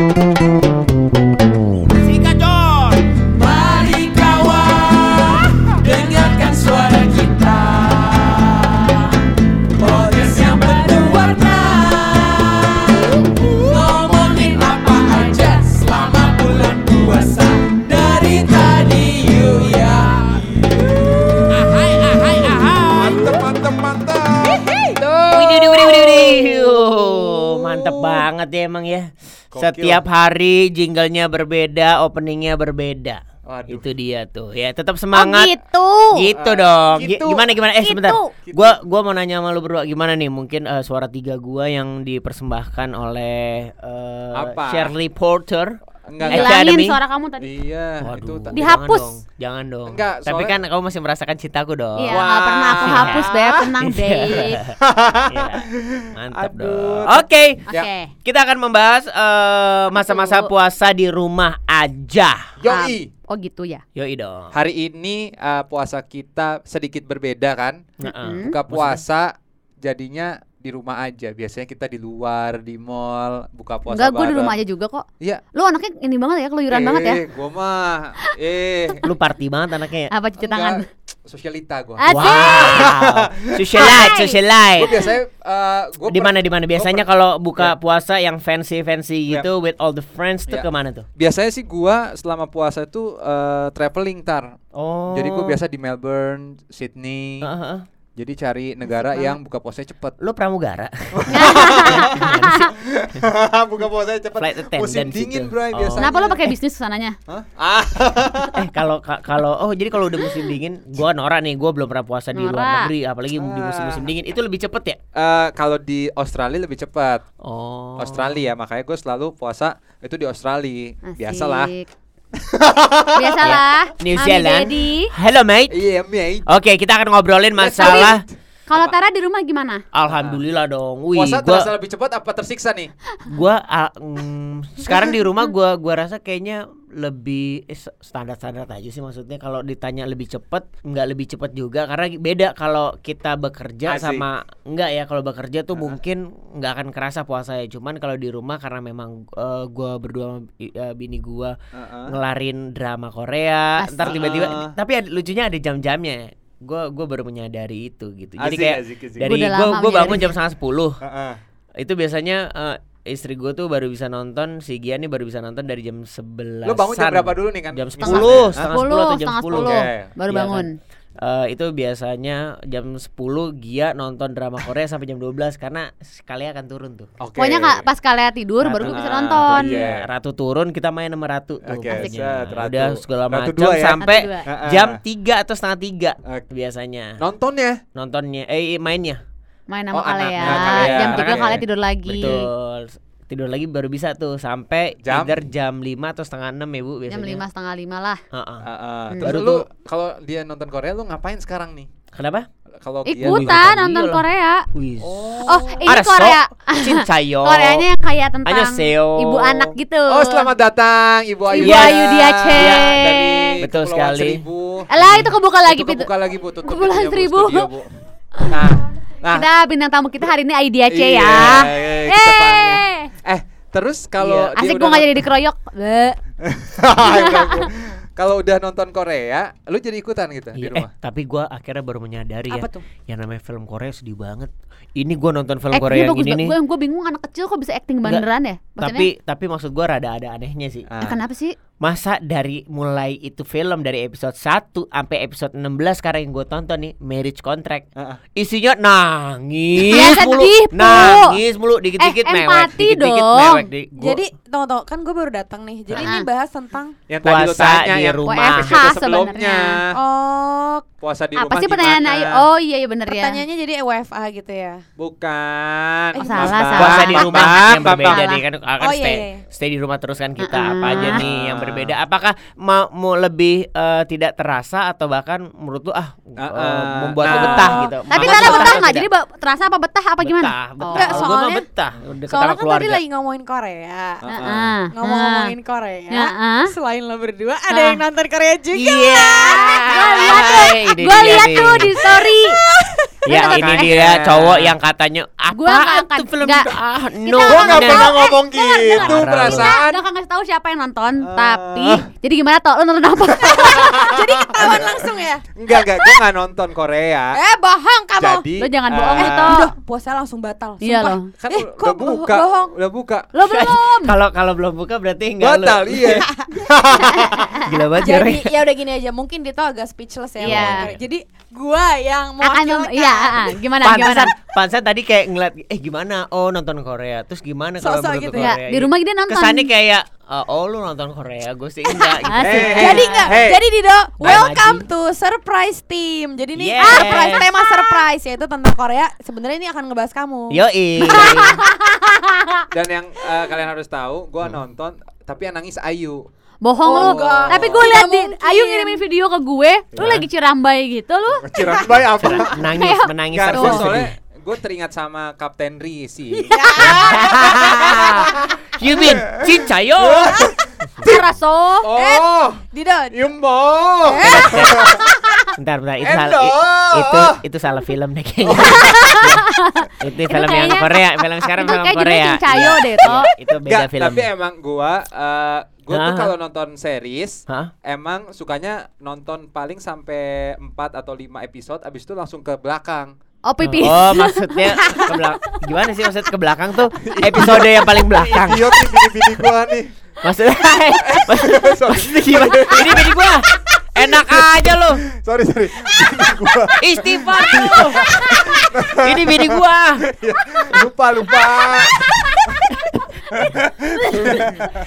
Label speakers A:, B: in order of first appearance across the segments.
A: Sikat Setiap hari jinglenya berbeda, openingnya berbeda.
B: Waduh.
A: Itu dia tuh ya. Tetap
C: Oh
A: semangat.
C: gitu.
A: Gitu
B: Ah,
A: dong. Gi-
B: gitu.
A: Gimana gimana? Eh
C: Gitu.
A: sebentar.
B: Gitu.
A: Gua gua mau nanya sama lu berdua gimana nih? Mungkin eh, suara tiga gua yang dipersembahkan oleh eh,
B: Apa?
A: Shirley Porter.
B: Enggak
A: Eh,
B: enggak.
C: Hilangin suara kamu tadi.
B: Iya, itu
A: Waduh,
B: ta-
C: Dihapus.
A: Jangan dong. Jangan dong.
B: Enggak,
A: Tapi
B: soalnya-
A: kan kamu masih merasakan cintaku dong.
C: Iya,
B: Wah.
C: nggak pernah aku hapus, Beb. Tenang,
A: Iya.
C: Babe.
A: Iya. Mantap
B: Aduh.
A: dong. Oke.
C: Oke.
B: Ya.
A: Kita akan membahas eh, masa-masa
C: Aduh.
A: puasa di rumah aja.
B: Yoi.
C: Oh gitu ya.
A: Yoi dong.
B: Hari ini uh, puasa kita sedikit berbeda kan?
A: Heeh.
B: Buka puasa jadinya di rumah aja. Biasanya kita di luar, di mall, buka puasa
C: Enggak, gue di rumah aja juga kok.
B: Iya.
C: Lu anaknya ini banget ya, keluyuran banget ya.
B: Eh, gua mah eh
A: Lu party banget anaknya ya.
C: Apa cuci tangan?
B: sosialita gua.
C: Asik.
A: Wow. Socialite,
C: Hai.
A: socialite.
B: Gua biasanya uh, gua
A: Di
B: per-
A: mana di mana biasanya kalau buka
B: Ya.
A: puasa yang fancy fancy
B: Ya.
A: gitu with all the friends tuh
B: Ya.
A: ke mana tuh?
B: biasanya sih gua selama puasa itu uh, traveling tar.
A: Oh.
B: Jadi gua biasa di Melbourne, Sydney.
A: Heeh, heeh.
B: Jadi cari negara
C: banget.
B: yang buka puasanya cepet.
A: Lu pramugara.
B: buka puasanya cepet.
A: Flight attendant
B: Musim
A: gitu.
B: dingin, Bray,
A: Oh.
B: biasanya.
C: Kenapa lu pakai bisnis ke sananya?
B: Hah? Ah.
A: eh kalau ka- kalau oh jadi kalau udah musim dingin, gua Nora nih, gua belum pernah puasa di luar negeri, apalagi di musim-musim dingin. Itu lebih cepet ya?
B: Eh, kalau di Australia lebih cepat.
A: Oh.
B: Australia makanya gue selalu puasa itu di Australia.
C: Asik.
B: Biasalah.
C: Biasalah.
A: New
C: Mami
A: Zealand.
C: Daddy.
A: Hello mate.
B: Iya, mate.
A: Oke, kita akan ngobrolin masalah
C: Kalau Tara di rumah gimana?
A: Alhamdulillah dong. Wih,
B: Puasa
A: gua
B: terasa lebih cepat apa tersiksa nih?
A: gua ah, mm, sekarang di rumah gua gua rasa kayaknya lebih eh, standar-standar aja sih maksudnya kalau ditanya lebih cepet nggak lebih cepet juga karena beda kalau kita bekerja
B: Asik.
A: sama enggak ya kalau bekerja tuh mungkin nggak akan kerasa puasa ya cuman kalau di rumah karena memang eh, gua berdua sama i- eh, bini gua ngelarin drama Korea
C: Asik.
A: ntar tiba-tiba
B: Ah.
A: tapi ada, lucunya ada jam-jamnya gua gua baru menyadari itu gitu jadi
B: Asik,
A: kayak
B: asik, asik.
A: dari
C: Gua udah
A: gua
C: lama
A: gua bangun jam setengah sepuluh
B: Heeh.
A: itu biasanya eh, istri gue tuh baru bisa nonton si Gian nih baru bisa nonton dari jam 11
B: Lu bangun jam berapa dulu nih kan?
A: jam 10
B: Misalnya,
A: setengah? 10 atau jam
C: setengah
A: 10
C: sepuluh.
B: Oke.
C: Baru
A: Iya
C: bangun.
A: Eh, itu biasanya jam 10 Gia nonton drama Korea sampai jam 12 karena sekali akan turun tuh.
B: Oke.
C: Pokoknya kak, pas kalian tidur baru gue bisa
B: Ah,
C: nonton.
B: Iya.
A: Iya, Ratu turun kita main sama Ratu tuh.
B: Oke,
A: pokoknya.
B: set, Ratu.
A: Udah segala
B: Ratu
A: macam
B: dua ya?
A: sampai
C: Ratu
A: jam 3 atau setengah 3
B: Oke.
A: biasanya.
B: Nontonnya
A: Nontonnya eh mainnya.
C: Main sama
B: Oh,
C: kalian.
B: anaknya kalian.
C: Jam 3
B: Anaknya.
C: kalian tidur lagi.
A: Betul. Tidur lagi baru bisa tuh sampai
B: Jam?
A: either jam 5 atau setengah 6 ya Bu biasanya.
C: Jam lima setengah lima lah.
A: Heeh.
B: Heeh.
C: Hmm.
B: Terus
A: Baru
B: lu
A: tuh-
B: kalau dia nonton Korea lu ngapain sekarang nih?
A: Kenapa?
B: Kalau dia
A: ikutan
C: nonton
A: iyalah.
C: Korea.
A: Wih.
C: Oh, ini
A: Ada
C: Korea.
A: Cincayo.
C: Koreanya yang kayak tentang
A: Annyeonghaseyo.
C: ibu anak gitu.
B: Oh, selamat datang Ibu Ayu.
C: Ibu. Ayu Diace.
A: Iya,
B: dari
A: Betul sekali.
B: Seribu.
C: Alah, itu kebuka lagi
B: Itu
C: pintu.
B: kebuka lagi Bu, tutup
C: Kepulauan Seribu.
B: studio, Bu. Nah, nah.
C: Kita bintang tamu kita hari ini Aidia C
B: Iya,
C: ya.
B: iya, kita panggil.
C: Eh,
B: Eh, terus kalau
A: Iya.
B: dia
C: asik gue nggak jadi dikeroyok.
B: Bu. Kalau udah nonton Korea, lu jadi ikutan gitu di
A: Iya, eh,
B: rumah.
A: tapi gua akhirnya baru menyadari
C: Apa
A: ya.
C: tuh?
A: Yang namanya film Korea sedih banget. Ini gua nonton film
C: Actingnya
A: Korea yang ini nih.
C: Gue gue bingung anak kecil kok bisa acting beneran ya? Maksudnya,
A: Tapi tapi maksud gua rada ada anehnya sih.
B: Ah.
C: eh, kenapa sih?
A: Masa dari mulai itu film dari episode 1 sampai episode 16 sekarang yang gue tonton nih Marriage Contract
B: Heeh.
A: Isinya nangis
C: Ya,
A: mulu
C: sedih.
A: Nangis mulu Dikit-dikit
C: Eh,
A: mewek Dikit-dikit
C: dong.
A: mewek di, gua-
D: Jadi tunggu tunggu kan gue baru datang nih. Jadi ini
C: Ah.
D: bahas tentang
B: Yang tadi
A: Puasa
B: tanya
A: di rumah.
C: WFH sebenarnya.
D: oh
B: Puasa di
C: Apa
B: rumah
C: sih pertanyaan
B: gimana?
C: Ayu? Oh iya iya bener ya.
D: pertanyaannya jadi WFA gitu ya.
B: Bukan.
C: Eh,
B: Mas
C: salah, salah.
A: Puasa di rumah
B: Bang,
A: yang berbeda nih kan akan
D: Oh, iya,
A: stay
D: iya, iya.
A: stay di rumah terus kan kita apa aja nih yang berbeda apakah mau, mau lebih eh, tidak terasa atau bahkan menurut lu ah eh,
B: Uh-uh.
A: membuat
B: Nah.
A: betah gitu
C: Tapi
A: lu
C: betah
A: atau
C: nggak? Jadi terasa apa betah apa gimana?
A: betah betah
C: Oh.
D: Enggak,
A: gua mah
D: soalnya-
A: betah udah
D: Soalnya kan tadi lagi ngomongin Korea.
C: Heeh.
D: Ngomong-ngomongin Korea.
C: Heeh.
D: Selain lo berdua ada
C: Ah.
D: yang nonton Korea juga.
A: Iya.
C: Gue lihat tuh,
A: Ini
C: gue lihat
A: nih.
C: tuh di story.
A: Ya ini dia cowok yang katanya apa
C: Gua
A: tuh film
C: nggak.
A: ah,
C: Kita
A: no.
B: Gua nggak
A: nah.
B: pernah ngomong gitu perasaan.
C: Kita gak akan ngasih tahu siapa yang nonton,
B: Ah.
C: tapi jadi gimana toh? Lu nonton apa?
D: Jadi ketahuan langsung ya.
B: Enggak, enggak, gue nggak nonton Korea.
D: Eh bohong kamu.
B: Jadi
C: Lu jangan
B: eh,
C: bohong ya, Toh.
D: Udah puasa langsung batal.
C: Iya
D: sumpah.
C: loh.
B: Kan
D: Eh,
B: udah
D: kok
B: buka,
D: bohong?
B: udah buka.
C: Lo belum.
A: Kalau kalau belum buka berarti enggak lu.
B: Batal, iya.
A: Gila banget
D: Jadi ya udah gini aja, mungkin Dito agak speechless ya.
C: Iya.
D: Jadi gua yang
C: Akan
D: mewakilkan.
C: Iya, ah, gimana gimana?
A: Pantesan, pantesan tadi kayak ngeliat eh gimana? Oh nonton Korea. Terus gimana kalau menurut
D: gitu
A: Korea?
D: ya.
C: Di rumah dia nonton.
A: Kesannya kayak eh, oh lu nonton Korea, gue sih enggak gitu.
C: Asik.
B: Eh,
D: Jadi enggak,
B: Hey.
D: jadi Dido, welcome to surprise team. Jadi ini
A: Yes.
D: surprise tema surprise yaitu tentang Korea. Sebenarnya ini akan ngebahas kamu.
A: Yoi.
B: Dan yang eh, kalian harus tahu, gue nonton tapi yang nangis Ayu.
C: Bohong
D: Oh,
C: lu.
D: enggak.
C: Tapi gue lihat di. Ayu ngirimin video ke gue, lu
B: Ya.
C: lagi cirambai gitu lu.
B: Cirambai apa?
A: Menangis, menangis terus
B: gue
A: sedih.
B: soalnya gue teringat sama Kapten Ri sih.
A: Yumin, cincayo.
C: Karaso.
B: Oh,
D: Dido,
B: Yumbo.
A: Bentar, bentar, itu salah itu itu salah film deh kayaknya. itu film yang Korea, film sekarang
C: itu
A: film
C: kayak
A: Korea.
C: judulnya Cincayo
A: Iya,
C: deh, Toh.
A: itu beda film.
B: tapi emang gua gua tuh kalau nonton series
A: Hah?
B: emang sukanya nonton paling sampai 4 atau 5 episode abis itu langsung ke belakang.
C: Oh pipis.
A: Oh, maksudnya ke belakang. Gimana sih maksud ke belakang tuh? Episode yang paling belakang.
B: Idiot nih bini-bini gua nih.
A: Maksudnya maksudnya, maksudnya gimana? Ini bini gua. Enak aja lo.
B: Sorry, sorry. Gua.
A: Istighfar lu. Ini bini gua.
B: lupa, lupa.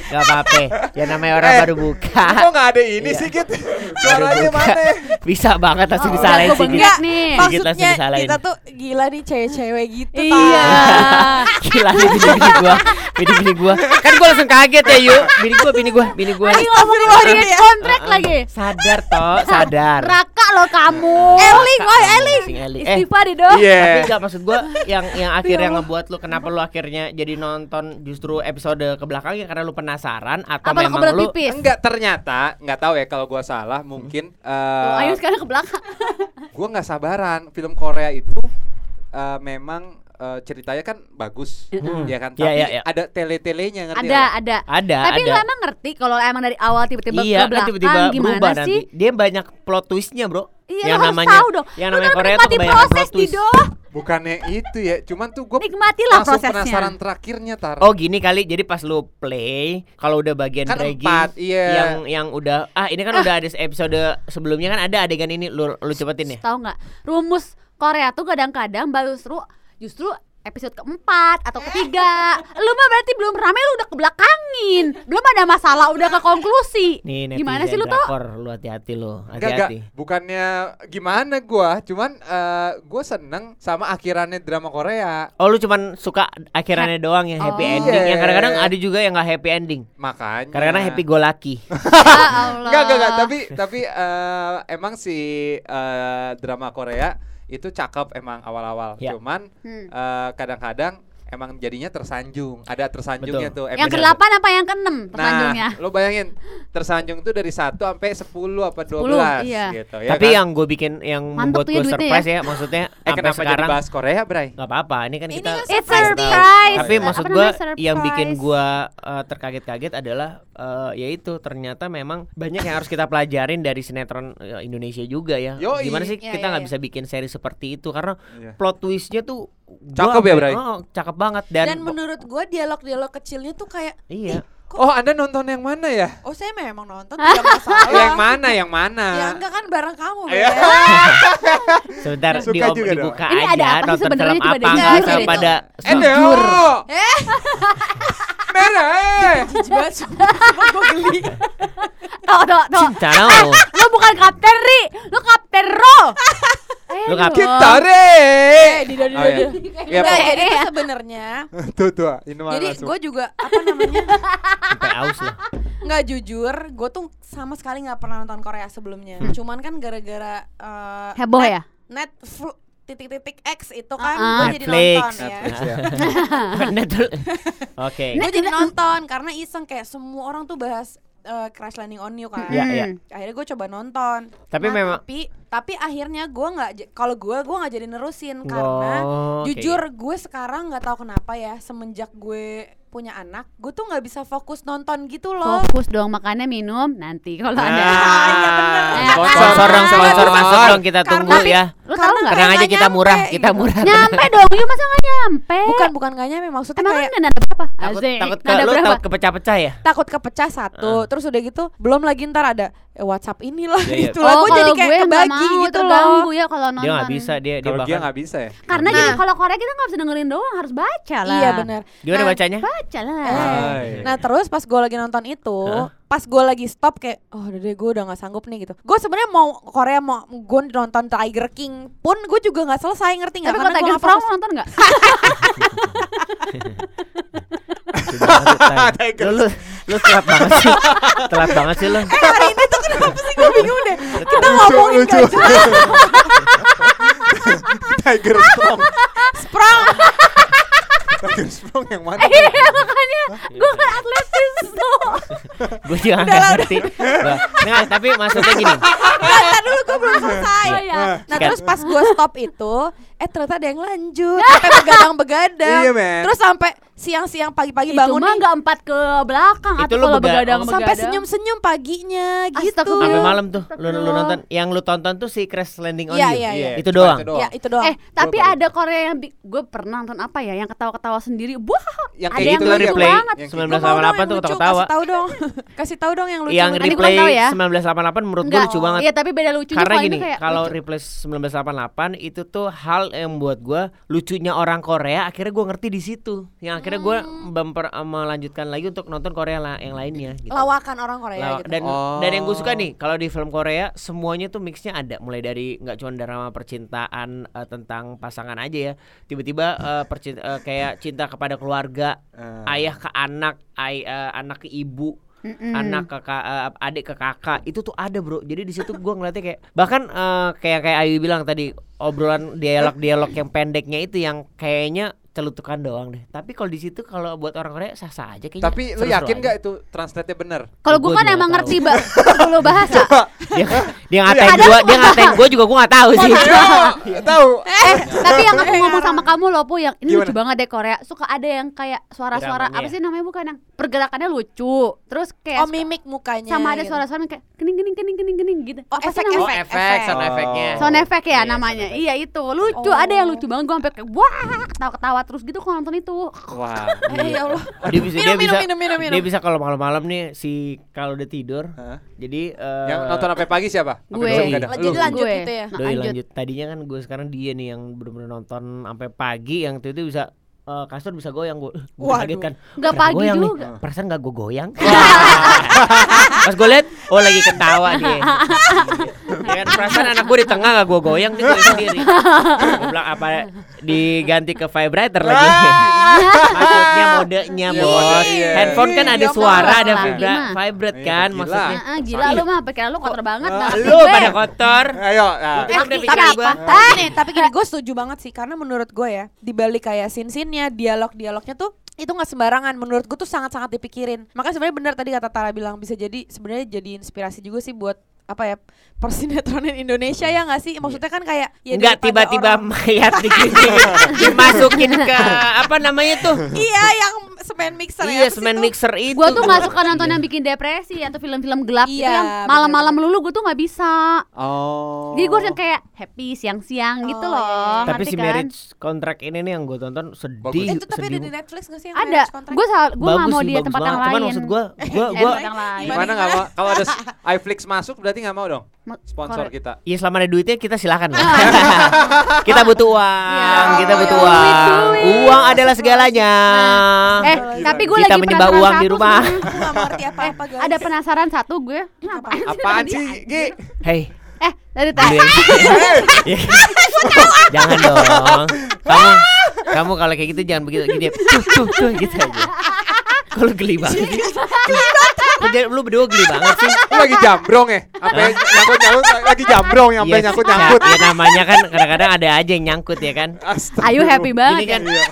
A: Gak apa-apa. Ya namanya orang
B: Eh,
A: baru buka.
B: Kok nggak ada ini
A: Iya.
B: sih, Git?
A: Baru
B: Suaranya
A: buka.
B: mana?
A: Bisa banget langsung
C: Oh,
A: disalahin sih.
C: bengkak nih.
D: Maksudnya
A: disalahin.
D: kita tuh gila nih cewek-cewek gitu.
C: Iya.
A: Gila nih bini-bini gua. Bini-bini gua. Kan gua langsung kaget ya, Yu. Bini gua, bini gua, bini gua.
C: Lagi ngomongin audience
D: ya.
C: kontrak lagi.
A: Sadar toh, sadar.
C: Raka lo kamu.
D: Eling, oi Eling.
A: Eh,
C: Istighfar deh dong.
B: Iya.
A: Tapi enggak maksud gua yang yang akhirnya ngebuat lu kenapa lu akhirnya jadi nonton justru episode ke belakangnya karena lu penasaran atau
C: Apa
A: memang lu
C: pipis?
B: Enggak ternyata, nggak tahu ya kalau gua salah, mungkin
C: Oh,
B: eh
C: Ayu sekarang ke belakang.
B: gua nggak sabaran. Film Korea itu eh, memang eh, ceritanya kan bagus,
A: Mm.
B: ya kan?
A: Iya,
B: Tapi
A: iya, iya.
B: ada tele-telenya ngerti
C: Ada,
B: nggak?
C: ada.
A: ada
C: Tapi
A: ada.
C: lu emang ngerti kalau emang dari awal tiba-tiba
A: iya,
C: ke
A: kan
C: belakang
A: tiba-tiba
C: gimana
A: berubah
C: sih?
A: nanti. Dia banyak plot twistnya, Bro.
C: Iya,
A: yang
C: harus
A: namanya
C: tahu dong.
A: yang namanya Korea tuh
C: proses,
A: plot twist.
C: Dido.
B: Bukannya itu ya, cuman tuh gua
C: Nikmatilah
B: langsung
C: prosesnya.
B: penasaran terakhirnya tar.
A: Oh gini kali, jadi pas lu play, kalau udah bagian
B: Kan
A: dragging,
B: empat, iya.
A: yang yang udah ah ini kan udah ada episode sebelumnya kan ada adegan ini lu lu cepetin ya.
C: Tahu nggak? Rumus Korea tuh kadang-kadang justru justru episode keempat atau ketiga. Lu mah berarti belum rame lu udah kebelakangin. Belum ada masalah udah ke konklusi.
A: Nih netizen
C: Gimana sih lu tuh?
A: lu hati-hati lu, hati-hati.
B: Bukannya gimana gua, cuman eh, gua seneng sama akhirannya drama Korea.
A: Oh lu cuman suka akhirannya doang yang happy
C: Oh.
A: ending, yang
B: Iya.
A: kadang-kadang ada juga yang nggak happy ending.
B: Makanya.
A: Kadang-kadang happy go lucky.
C: Ya Allah.
B: Enggak, enggak, enggak, tapi tapi eh, emang si eh, drama Korea itu cakep emang awal-awal.
A: Ya.
B: Cuman
C: Hmm.
B: eh, kadang-kadang emang jadinya tersanjung. Ada tersanjungnya
A: Betul.
B: tuh.
C: Yang
B: episode.
C: ke-8 apa yang ke-6 persanjungnya?
B: Nah, lo bayangin tersanjung tuh dari 1 sampai 10 apa 12
C: iya.
B: gitu ya
A: Tapi
B: kan?
A: yang gue bikin yang
C: Mantep
A: membuat
C: ya
A: gue
C: duitnya
A: surprise ya, maksudnya
B: eh
A: sampai
B: kenapa jadi
A: sekarang
B: bahas Korea, Bray?
A: nggak apa-apa. Ini kan
D: Ini
A: kita
D: kan
C: It's
D: Surprise
C: surprise.
A: Tapi
C: Apa
A: maksud
C: surprise.
A: yang bikin gua eh, terkaget-kaget adalah eh, yaitu ternyata memang banyak yang harus kita pelajarin dari sinetron eh, Indonesia juga ya.
B: Yoi.
A: Gimana sih
D: Iya,
A: kita
D: iya,
A: nggak
D: iya.
A: bisa bikin seri seperti itu karena
B: Iya.
A: plot twistnya tuh
B: Cakep ya, Bray?
A: Oh, cakep banget dan,
D: Dan menurut gua dialog-dialog kecilnya tuh kayak
A: iya.
D: kok
B: Oh, Anda nonton yang mana ya?
D: oh saya memang nonton tidak masalah.
B: yang mana? Yang mana?
D: Ya enggak kan bareng kamu. Beb.
A: Sebentar
B: Suka
A: di
B: juga dong.
A: dibuka
C: Ini
A: aja
C: ada apa sih
A: nonton
C: sebenarnya?
A: film apa
D: itu.
A: pada.
D: Eh, Sumpah gua geli.
C: Tuh, tuh, tuh.
A: cinta no.
C: Lu bukan kapten Ri, lu kapten Ro. Eh,
A: Lu kapten.
B: Kita re.
D: Eh, Dido, Dido. Dido.
B: Ya,
D: jadi sebenarnya
B: tuh tuh, ini
D: jadi gue juga apa namanya
A: sampai aus lah.
D: nggak jujur gue tuh sama sekali nggak pernah nonton Korea sebelumnya
A: Hmm.
D: cuman kan gara-gara eh,
C: Heboh ya?
D: net flu- titik-titik X itu kan
C: Uh-uh.
D: gue jadi nonton ya
B: Netflix ya.
A: Netflix. Oke.
D: gue jadi nonton karena iseng kayak semua orang tuh bahas eh, Crash Landing on You kan
A: Iya, iya.
C: Hmm.
D: akhirnya gue coba nonton
A: Tapi
D: Nah,
A: memang-
D: tapi Tapi akhirnya gue nggak, kalau gue gue nggak jadi nerusin karena
A: Oh, kayak
D: jujur gue sekarang nggak tahu kenapa ya semenjak gue punya anak, gue tuh nggak bisa fokus nonton gitu loh.
C: Fokus dong makannya minum nanti kalau ada.
D: Ah, iya bener.
C: Eh,
A: Sponsor dong,
B: Sponsor.
A: masuk dong kita tunggu ya.
C: Lu tahu nggak?
A: Tenang aja kita murah, kita murah.
C: Nyampe dong, yuk masa nggak nyampe?
D: Bukan bukan nggak nyampe maksudnya
C: Emang
D: kayak
C: kan nada berapa?
A: Takut takut ke lu takut kepecah-pecah ya?
D: takut kepecah satu, terus udah gitu belum lagi ntar ada eh, WhatsApp inilah
A: Iya, iya.
D: gitu lah.
C: Oh,
D: Gue jadi
C: kalau
D: kayak
C: gue
D: kebagi
C: mau
D: gitu
C: terganggu
D: loh.
C: ya kalau nonton.
A: Dia nggak bisa, dia dia
B: Kalau dia
A: bahkan
B: nggak bisa ya.
C: Karena
D: Nah.
C: kalau Korea kita nggak bisa dengerin doang, harus baca lah.
D: Iya benar.
A: Gimana
D: Nah,
A: bacanya?
C: Baca lah.
D: Eh,
B: Hai.
D: Nah terus pas gue lagi nonton itu,
A: Hah?
D: pas gue lagi stop kayak, oh udah deh gue udah nggak sanggup nih gitu. Gue sebenarnya mau Korea mau gue nonton Tiger King pun gue juga nggak selesai ngerti nggak?
C: Tapi kalau Tiger
D: fokus.
C: nonton nggak?
A: lu, lu, lu telat banget sih. telat banget sih lu.
D: Eh hari ini tuh kenapa sih gue bingung deh. Kita ngomongin
B: lucu.
D: gak jelas.
B: Tiger Strong.
D: Sprang.
B: Tiger Strong yang mana?
C: Iya makanya gue kan atletis tuh.
A: Gue juga nggak ngerti. Nggak, tapi maksudnya gini.
D: Ntar dulu gue belum selesai.
C: Iya.
D: Nah
A: Sikat.
D: terus pas gue stop itu, eh ternyata ada yang lanjut, sampai begadang-begadang.
B: Iya, men.
D: Terus sampai siang-siang pagi-pagi
C: Itu
D: bangun
C: mah nggak empat ke belakang
A: Itu
C: atau
A: lu
C: kalau
A: bega-
C: begadang
A: oh,
D: sampai
C: begadang.
D: senyum-senyum paginya gitu.
A: Sampai malam tuh lu, lu nonton yang lu tonton tuh si Crash Landing on
D: Iya,
A: You.
D: iya, iya.
A: Itu doang.
D: Ya itu doang.
C: Eh, tapi
B: baru.
C: ada Korea yang gue pernah nonton apa ya yang ketawa-ketawa sendiri. Wah,
B: Yang
C: ada
B: kayak
C: yang
B: gitu
C: lucu
A: replay
C: banget.
B: Yang
D: Gua mau dong
A: 1988
D: yang
A: tuh
D: lucu,
A: ketawa.
D: Kasih tahu dong. Kasih tahu dong yang lucu.
A: Yang replay
C: tahu ya.
A: 1988 menurut gue lucu banget.
C: Iya, tapi beda lucunya
A: Karena gini, kalau replay 1988 itu tuh hal yang buat gua lucunya orang Korea, akhirnya gua ngerti di situ. Yang akhirnya gua
C: Hmm.
A: bemper melanjutkan lagi untuk nonton Korea la- yang lainnya gitu.
D: lawakan orang Korea
A: Lawa-
D: gitu.
A: dan
B: Oh.
A: dan yang gue suka nih kalau di film Korea semuanya tuh mixnya ada mulai dari nggak cuma drama percintaan eh, tentang pasangan aja ya tiba-tiba eh, percin- eh, kayak cinta kepada keluarga
B: Eh.
A: ayah ke anak ay- eh, anak ke ibu
C: Mm-mm.
A: anak ke ka- eh, adik ke kakak itu tuh ada bro jadi di situ gua ngeliatnya kayak bahkan eh, kayak kayak Ayu bilang tadi obrolan dialog dialog yang pendeknya itu yang kayaknya celutukan doang deh tapi kalau di situ kalau buat orang Korea sah sah aja kayaknya
B: Tapi lu yakin nggak itu translate-nya bener?
C: Kalau gue
A: Gua
C: kan emang ngerti ba 10 bahasa.
A: dia dia ngatain gua dia ngatain gua juga gua nggak tahu sih
B: tahu.
C: Eh, tapi yang aku ngomong sama kamu loh, Pu, yang ini
B: Gimana?
C: lucu banget deh Korea. Suka ada yang kayak suara-suara apa sih namanya bukan yang pergerakannya lucu. Terus kayak
D: Oh mimik mukanya.
C: sama ada
D: gitu.
C: suara-suara yang kayak kening kening kening kening kening gitu.
D: Oh,
C: Apa sih
D: efek,
A: oh
D: efek,
A: efek
D: efek.
A: sound efeknya
C: Sound effect ya
A: Iya,
C: namanya. Iya itu lucu.
D: Oh.
C: Ada yang lucu banget gue sampai kayak wah ketawa-ketawa terus gitu kalau nonton itu.
B: Wah.
D: Eh ya Allah.
A: dia bisa
D: Minum,
A: dia
D: minum,
A: bisa
D: minum, minum, minum.
A: dia bisa kalau malam-malam nih si kalau udah tidur
B: Hah?
A: jadi eh,
B: Yang nonton sampai pagi siapa?
C: Gue.
D: Jadi
B: Lu.
D: lanjut
C: Gue.
D: gitu ya.
A: Doi
C: lanjut.
A: lanjut. Tadinya kan gue sekarang dia nih yang bener-bener nonton sampai pagi yang itu bisa eh, kasur bisa goyang gue. Gue kaget kan.
C: Nggak pagi
A: goyang nih?
C: juga.
A: Perasaan gak gue goyang. Pas gue liat, oh lagi ketawa dia. ya kan perasaan anak gue di tengah gak gue goyang dia goyang sendiri. Gue bilang apa diganti ke vibrator lagi. Maksudnya modenya
B: Iya,
A: bos.
B: iya.
A: Handphone kan ada
D: Iya,
A: suara, ada vibra, vibrate
B: Iya,
A: kan
B: gila.
A: maksudnya.
C: Ah, ah, gila lu mah pikiran lu kotor banget
B: Ah.
A: Lu pada kotor.
B: Ayo.
A: Tutup deh
D: tapi tapi gini, tapi gini gue setuju banget sih karena menurut gue ya di balik kayak scene-scene-nya, dialog-dialognya tuh itu nggak sembarangan menurut gue tuh sangat-sangat dipikirin makanya sebenarnya benar tadi kata Tara bilang bisa jadi sebenarnya jadi inspirasi juga sih buat apa ya persinetronin Indonesia ya nggak sih maksudnya kan kayak ya daripada
A: tiba-tiba
D: orang-
A: mayat digini dimasukin ke apa namanya tuh?
D: iya yang semen mixer ya
A: Iya,
D: terus
A: semen
D: itu-
A: mixer itu.
C: Gue tuh nggak suka nonton yang bikin depresi atau film-film gelap gitu
D: Iya,
C: yang malam-malam melulu gue tuh nggak bisa.
B: Oh.
C: Jadi gue yang kayak happy siang-siang gitu
D: Oh,
C: loh.
D: iya.
A: Tapi
C: ngerti
A: si
C: kan?
A: marriage contract ini nih yang gue tonton sedih,
B: Bagus.
D: Eh, itu tapi ada di Netflix gak sih yang
C: Ada.
D: marriage contract?
C: Gue sal, gue
A: Bagus
C: mau
A: sih,
C: di
A: bagus
C: tempat yang lain.
A: Cuman maksud gue, gue,
C: Eh,
A: gue,
C: tempat yang lain.
B: Gimana nggak mau? Kalau ada iFlix masuk berarti nggak mau dong? Sponsor kita.
A: ya selama ada duitnya kita silakan lah. kita butuh uang,
C: Ya,
A: kita butuh uang. Uang adalah segalanya.
C: Eh, tapi gue
A: Kita
C: lagi
A: menyembah
C: penasaran
A: uang di rumah.
D: apa-apa guys
C: Ada penasaran satu gue. Ngapain sih
B: Apaan sih, Gi?
A: Hei,
C: Eh, dari tadi.
A: yang- Ya. jangan dong. Kamu, kamu kalau kayak gitu jangan begitu gini. Tuh, tuh, tuh gitu aja. Kalau geli banget. Lu jadi- Lu berdua geli banget sih.
B: Lu lagi jambrong ya? Apa nyangkut nyangkut lagi jambrong yang sampai
A: Yes.
B: nyangkut
A: Nah,
B: nyangkut.
A: ya namanya kan kadang-kadang ada aja yang nyangkut ya kan.
B: Astaga.
C: Ayu happy
A: Ini
C: banget
A: kan
C: ya.
B: Iya.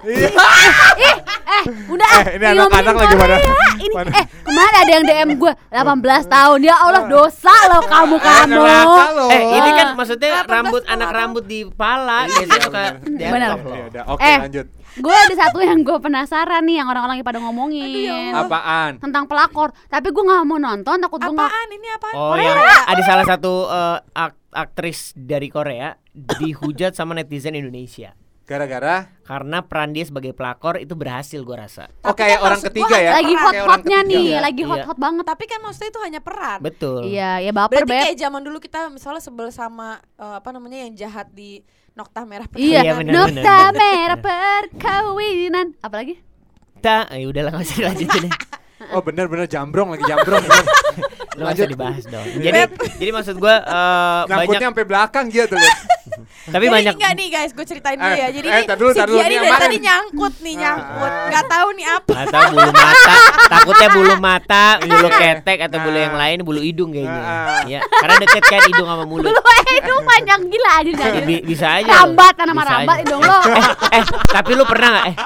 C: Ih, eh, udah ah,
B: Eh, ini anak-anak lagi pada-
C: Korea. Ini
B: pada-
C: eh kemarin ada yang DM gue 18 tahun. Ya Allah, dosa loh kamu
B: Eh,
C: kamu.
B: lo.
A: Eh, ini kan maksudnya
D: 18
A: rambut anak rambut di pala biasanya suka
C: Benar.
B: Ya udah, oke
C: Eh.
B: lanjut.
C: Gue ada satu yang gue penasaran nih yang orang-orang pada ngomongin
B: Apaan?
C: tentang pelakor. Tapi gue nggak mau nonton, takut gue nggak.
D: Apaan ini apaan?
A: Oh, yang ada salah satu eh, ak- aktris dari Korea dihujat sama netizen Indonesia
B: Gara-gara
A: karena peran dia sebagai pelakor itu berhasil gua rasa.
B: Oh
D: Tapi
B: kayak
D: kan
B: orang ketiga ya?
C: Lagi hot-hotnya nih,
A: Iya,
C: lagi
A: iya.
C: hot-hot banget.
D: Tapi kan maksudnya itu hanya peran.
A: Betul.
C: Iya, ya baper
D: Berarti
C: beb.
D: kayak zaman dulu kita misalnya sebel sama eh, apa namanya yang jahat di Nokta Merah
C: Iya,
A: Iya, bener,
C: nokta
A: bener,
C: merah perkawinan. Apalagi?
A: Ta, ya udahlah nggak usah dilanjutin deh.
B: Oh bener-bener jambrong lagi jambrong.
A: Lu usah dibahas dong. Jadi, jadi maksud gua eh, banyak,
B: sampai belakang gitu.
A: tapi
D: Jadi
A: banyak.
D: enggak nih guys, gue ceritain dulu
B: Eh,
D: ya. Jadi
B: eh,
D: ini
B: tar dulu,
D: si Gia
B: nih
D: ini dari tadi nyangkut nih, nyangkut.
B: Ah.
D: Enggak tahu nih apa.
A: Nggak tahu bulu mata, takutnya bulu mata, bulu ketek atau bulu yang lain, bulu hidung kayaknya.
B: Ah.
A: Ya, karena deket kan hidung sama mulut.
C: Lu hidung panjang gila aja
A: Ya, bi- bisa aja.
C: Rambat
A: Bisa
C: rambat hidung lo.
A: eh, eh, tapi lu pernah nggak? Eh,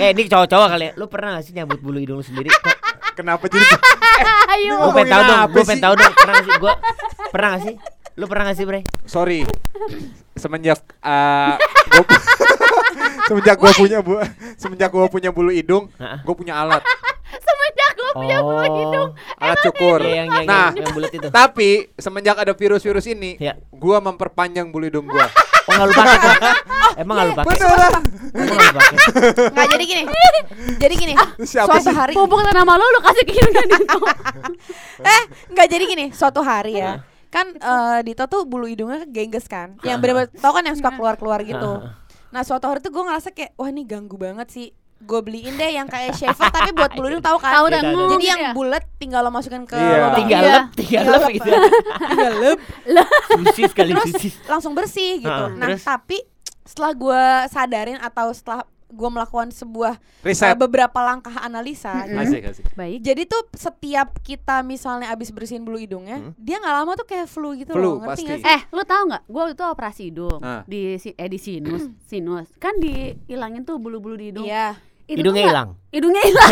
A: eh, ini cowok-cowok kali ya. Lu pernah gak sih nyabut bulu hidung lu sendiri?
B: Kenapa jadi
C: Ayo.
A: Gue pengen tahu dong, gue pengen tahu dong. Pernah gak sih? Gue pernah gak sih? Lu pernah gak sih, Bre?
B: sorry semenjak eh, gua- semenjak gue punya bu semenjak gue punya bulu hidung gue punya alat
C: Semenjak gue punya bulu
A: Oh.
C: hidung.
B: alat cukur
A: Iya, yang, yang,
B: nah
A: yang, bulat itu.
B: tapi semenjak ada virus-virus ini
A: Ya.
B: gue memperpanjang bulu hidung gue
A: Oh, nggak lu pakai tuh? Emang nggak lu pakai?
B: beneran
A: Emang nggak lu pakai?
D: Enggak jadi gini. Jadi gini.
B: Siapa
D: suatu
B: sih?
D: hari
C: Pupuk nama lo lu kasih ke Yuna Dito.
D: eh enggak jadi gini, suatu hari ya. Kan eh, Dito tuh bulu hidungnya gengges kan. Yang bener-bener tau kan yang suka keluar-keluar gitu. Nah, suatu hari tuh gue ngerasa kayak wah ini ganggu banget sih. Gue beliin deh yang kayak shaver tapi buat bulu hidung tahu kan?
C: Tahu
A: Iya,
C: dan.
D: Jadi
C: gitu
D: yang
C: ya.
D: bulat tinggal lo masukin ke
B: Iya.
D: lubang.
A: Tinggal
C: Iya.
A: lep, tinggal lep gitu.
D: tinggal lep.
A: Susi sekali
D: Terus
A: susi.
D: langsung bersih gitu.
A: Ah,
D: nah,
A: terus?
D: tapi setelah gue sadarin atau setelah gue melakukan sebuah
B: riset
D: eh, beberapa langkah analisa
C: Mm-mm.
B: asik asik
C: Baik.
D: Jadi tuh setiap kita misalnya abis bersihin bulu hidungnya,
B: Hmm.
D: dia nggak lama tuh kayak flu gitu
B: Flu,
D: loh, ngerti
B: pasti.
D: sih?
C: Eh, lu tahu nggak? Gue itu operasi hidung
B: Ah.
C: di si- eh di sinus, sinus. Kan dihilangin tuh bulu-bulu di hidung.
D: Iya.
C: Itu tuh
A: Hidungnya hilang.
C: Hidungnya hilang.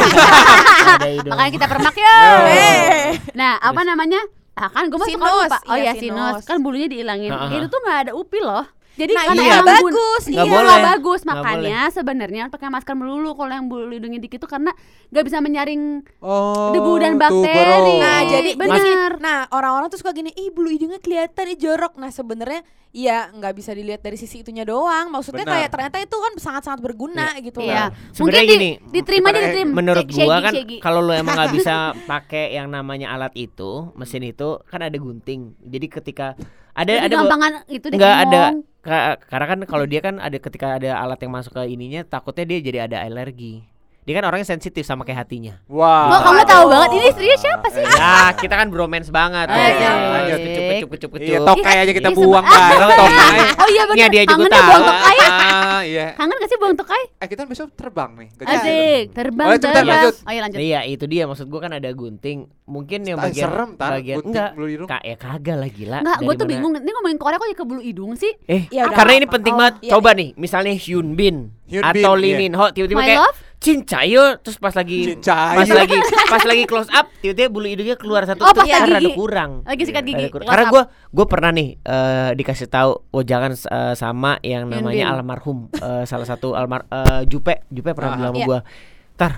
A: Hidung.
C: Makanya kita permak ya.
D: Eh.
C: Nah, apa namanya? Ah kan gue masuk
D: Sinus,
C: lupa. Oh
D: iya,
C: ya sinus.
D: sinus.
C: Kan bulunya dihilangin.
A: Ah, ah,
C: Itu
A: ah.
C: tuh nggak ada upi loh. Jadi
D: Nah,
C: karena
D: iya, bagus,
C: iya,
A: nggak boleh.
C: bagus. Makanya sebenarnya pakai masker melulu kalau yang bulu hidungnya dikit tuh karena nggak bisa menyaring
B: oh
C: debu dan bakteri.
D: Nah, jadi
C: bener.
D: Nah, orang-orang tuh suka gini, ih bulu hidungnya kelihatan nih jorok. Nah, sebenarnya ya nggak bisa dilihat dari sisi itunya doang. Maksudnya
B: Benar.
D: kayak ternyata itu kan sangat-sangat berguna gitu
C: Iya.
D: loh.
C: Mungkin di,
A: gini,
C: diterima aja diterima.
A: Menurut
C: Shaggy,
A: gua kan kalau lu emang nggak bisa pakai yang namanya alat itu, mesin itu kan ada gunting. Jadi ketika ada
C: Jadi
A: ada
C: gampangan itu deh
A: nggak ada karena kan kalau dia kan ada ketika ada alat yang masuk ke ininya takutnya dia jadi ada alergi. Dia kan orangnya sensitif sama kayak hatinya.
B: wah
C: Kok kamu tahu banget ini istrinya siapa sih?
A: Ya, kita kan bromance banget.
C: Oh,
A: ya.
C: iya.
A: Lanjut kecup kecup kecup kecup.
B: iya tokai aja kita buang bareng tokai
C: Oh iya benar.
A: Iya, dia juga tahu.
C: buang tokai.
B: ah iya
C: Kangen gak sih buang tokai?
B: eh kita besok terbang nih ke
C: Asik, terbang
B: Oh, bentar,
C: terbang.
B: lanjut.
C: Oh iya lanjut.
A: Iya, itu dia maksud gua kan ada gunting. Mungkin yang bagian
B: serem, Tar,
A: bagian
B: gunting
A: enggak.
B: bulu hidung.
A: Ya kagak lah gila.
C: Enggak, gue
A: Dari
C: tuh bingung. Ini ngomongin Korea kok jadi ke bulu hidung sih?
A: Eh,
D: Ya
A: karena ini penting
D: Oh,
A: banget.
D: iya,
A: Coba nih, misalnya Hyun Bin atau Lee
B: iya.
A: Min Ho tiba-tiba kayak? Cincayo terus pas lagi
B: Cincayo.
A: pas lagi pas lagi close up tiba-tiba bulu hidungnya keluar satu
C: Oh,
A: terus
C: pas lagi
A: kurang.
C: Lagi sikat gigi.
A: Kurang.
C: Close
A: Karena gue gue pernah nih eh, dikasih tahu oh jangan eh, sama yang namanya almarhum eh, salah satu almar eh, Jupe Jupe pernah
B: Ah.
A: bilang sama
D: Iya.
A: gue tar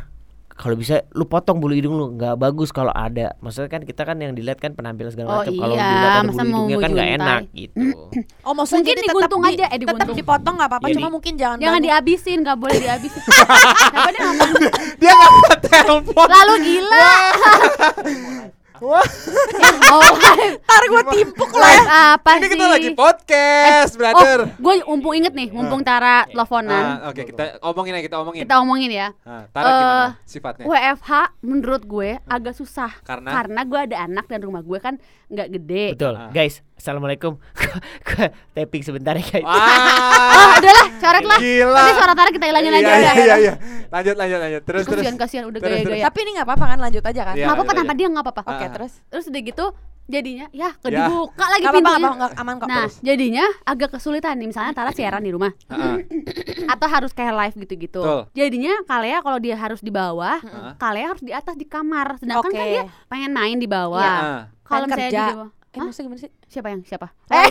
A: kalau bisa lu potong bulu hidung lu nggak bagus kalau ada maksudnya kan kita kan yang dilihat kan penampilan segala
C: Oh
A: macam kalau
C: iya,
A: dilihat ada
C: masa
A: bulu hidungnya kan nggak enak gitu
D: Oh, maksudnya
C: Mungkin
D: jadi tetap
C: diguntung
D: di-
C: aja, eh,
D: Tetap
C: diguntung.
D: dipotong nggak apa-apa, cuma
A: di-
D: mungkin jangan
C: Jangan
D: banyak.
C: dihabisin, gak boleh dihabisin. Dia
B: nggak telepon
C: Lalu gila.
B: wah
C: Oh,
D: Ntar gue timpuk
C: live
D: ya.
C: apa
B: ini
C: sih?
B: kita lagi podcast brother
C: Oh, gue mumpung inget nih, mumpung Tara teleponan.
B: Ah, oke kita omongin aja kita omongin
C: Kita omongin ya.
B: Ah, Tara gimana
C: Eh,
B: sifatnya
C: WFH menurut gue agak susah
B: Karena?
C: karena gue ada anak dan rumah gue kan nggak gede.
A: betul
B: Ah.
A: guys assalamualaikum tapping sebentar ya guys
C: Oh,
B: Wah,
C: udahlah, coret lah.
B: Gila.
C: Tapi suara Tara kita hilangin
B: iya,
C: aja
B: iya,
C: udah.
B: iya, iya. Lanjut, lanjut, lanjut. Terus, terus.
C: Kasihan kasihan udah gaya-gaya.
D: Tapi ini nggak apa-apa kan lanjut aja kan.
B: Iya.
C: Nggak apa-apa tanpa dia nggak apa-apa.
D: Oke, terus
C: Terus udah gitu jadinya ya ke
B: Ya.
C: dibuka lagi
D: Gak apa-apa,
C: pintunya.
D: apa-apa, nggak aman kok.
C: Nah,
D: Terus.
C: jadinya agak kesulitan nih misalnya Tara siaran di rumah
B: Heeh.
C: atau harus kayak live gitu-gitu. Jadinya Kalea kalau dia harus di bawah. Kalea harus di atas di kamar. Sedangkan kan dia pengen main di bawah. Kalau misalnya
D: kerja.
C: di bawah,
D: Eh, maksudnya gimana sih?
C: Siapa yang siapa?
D: Eh,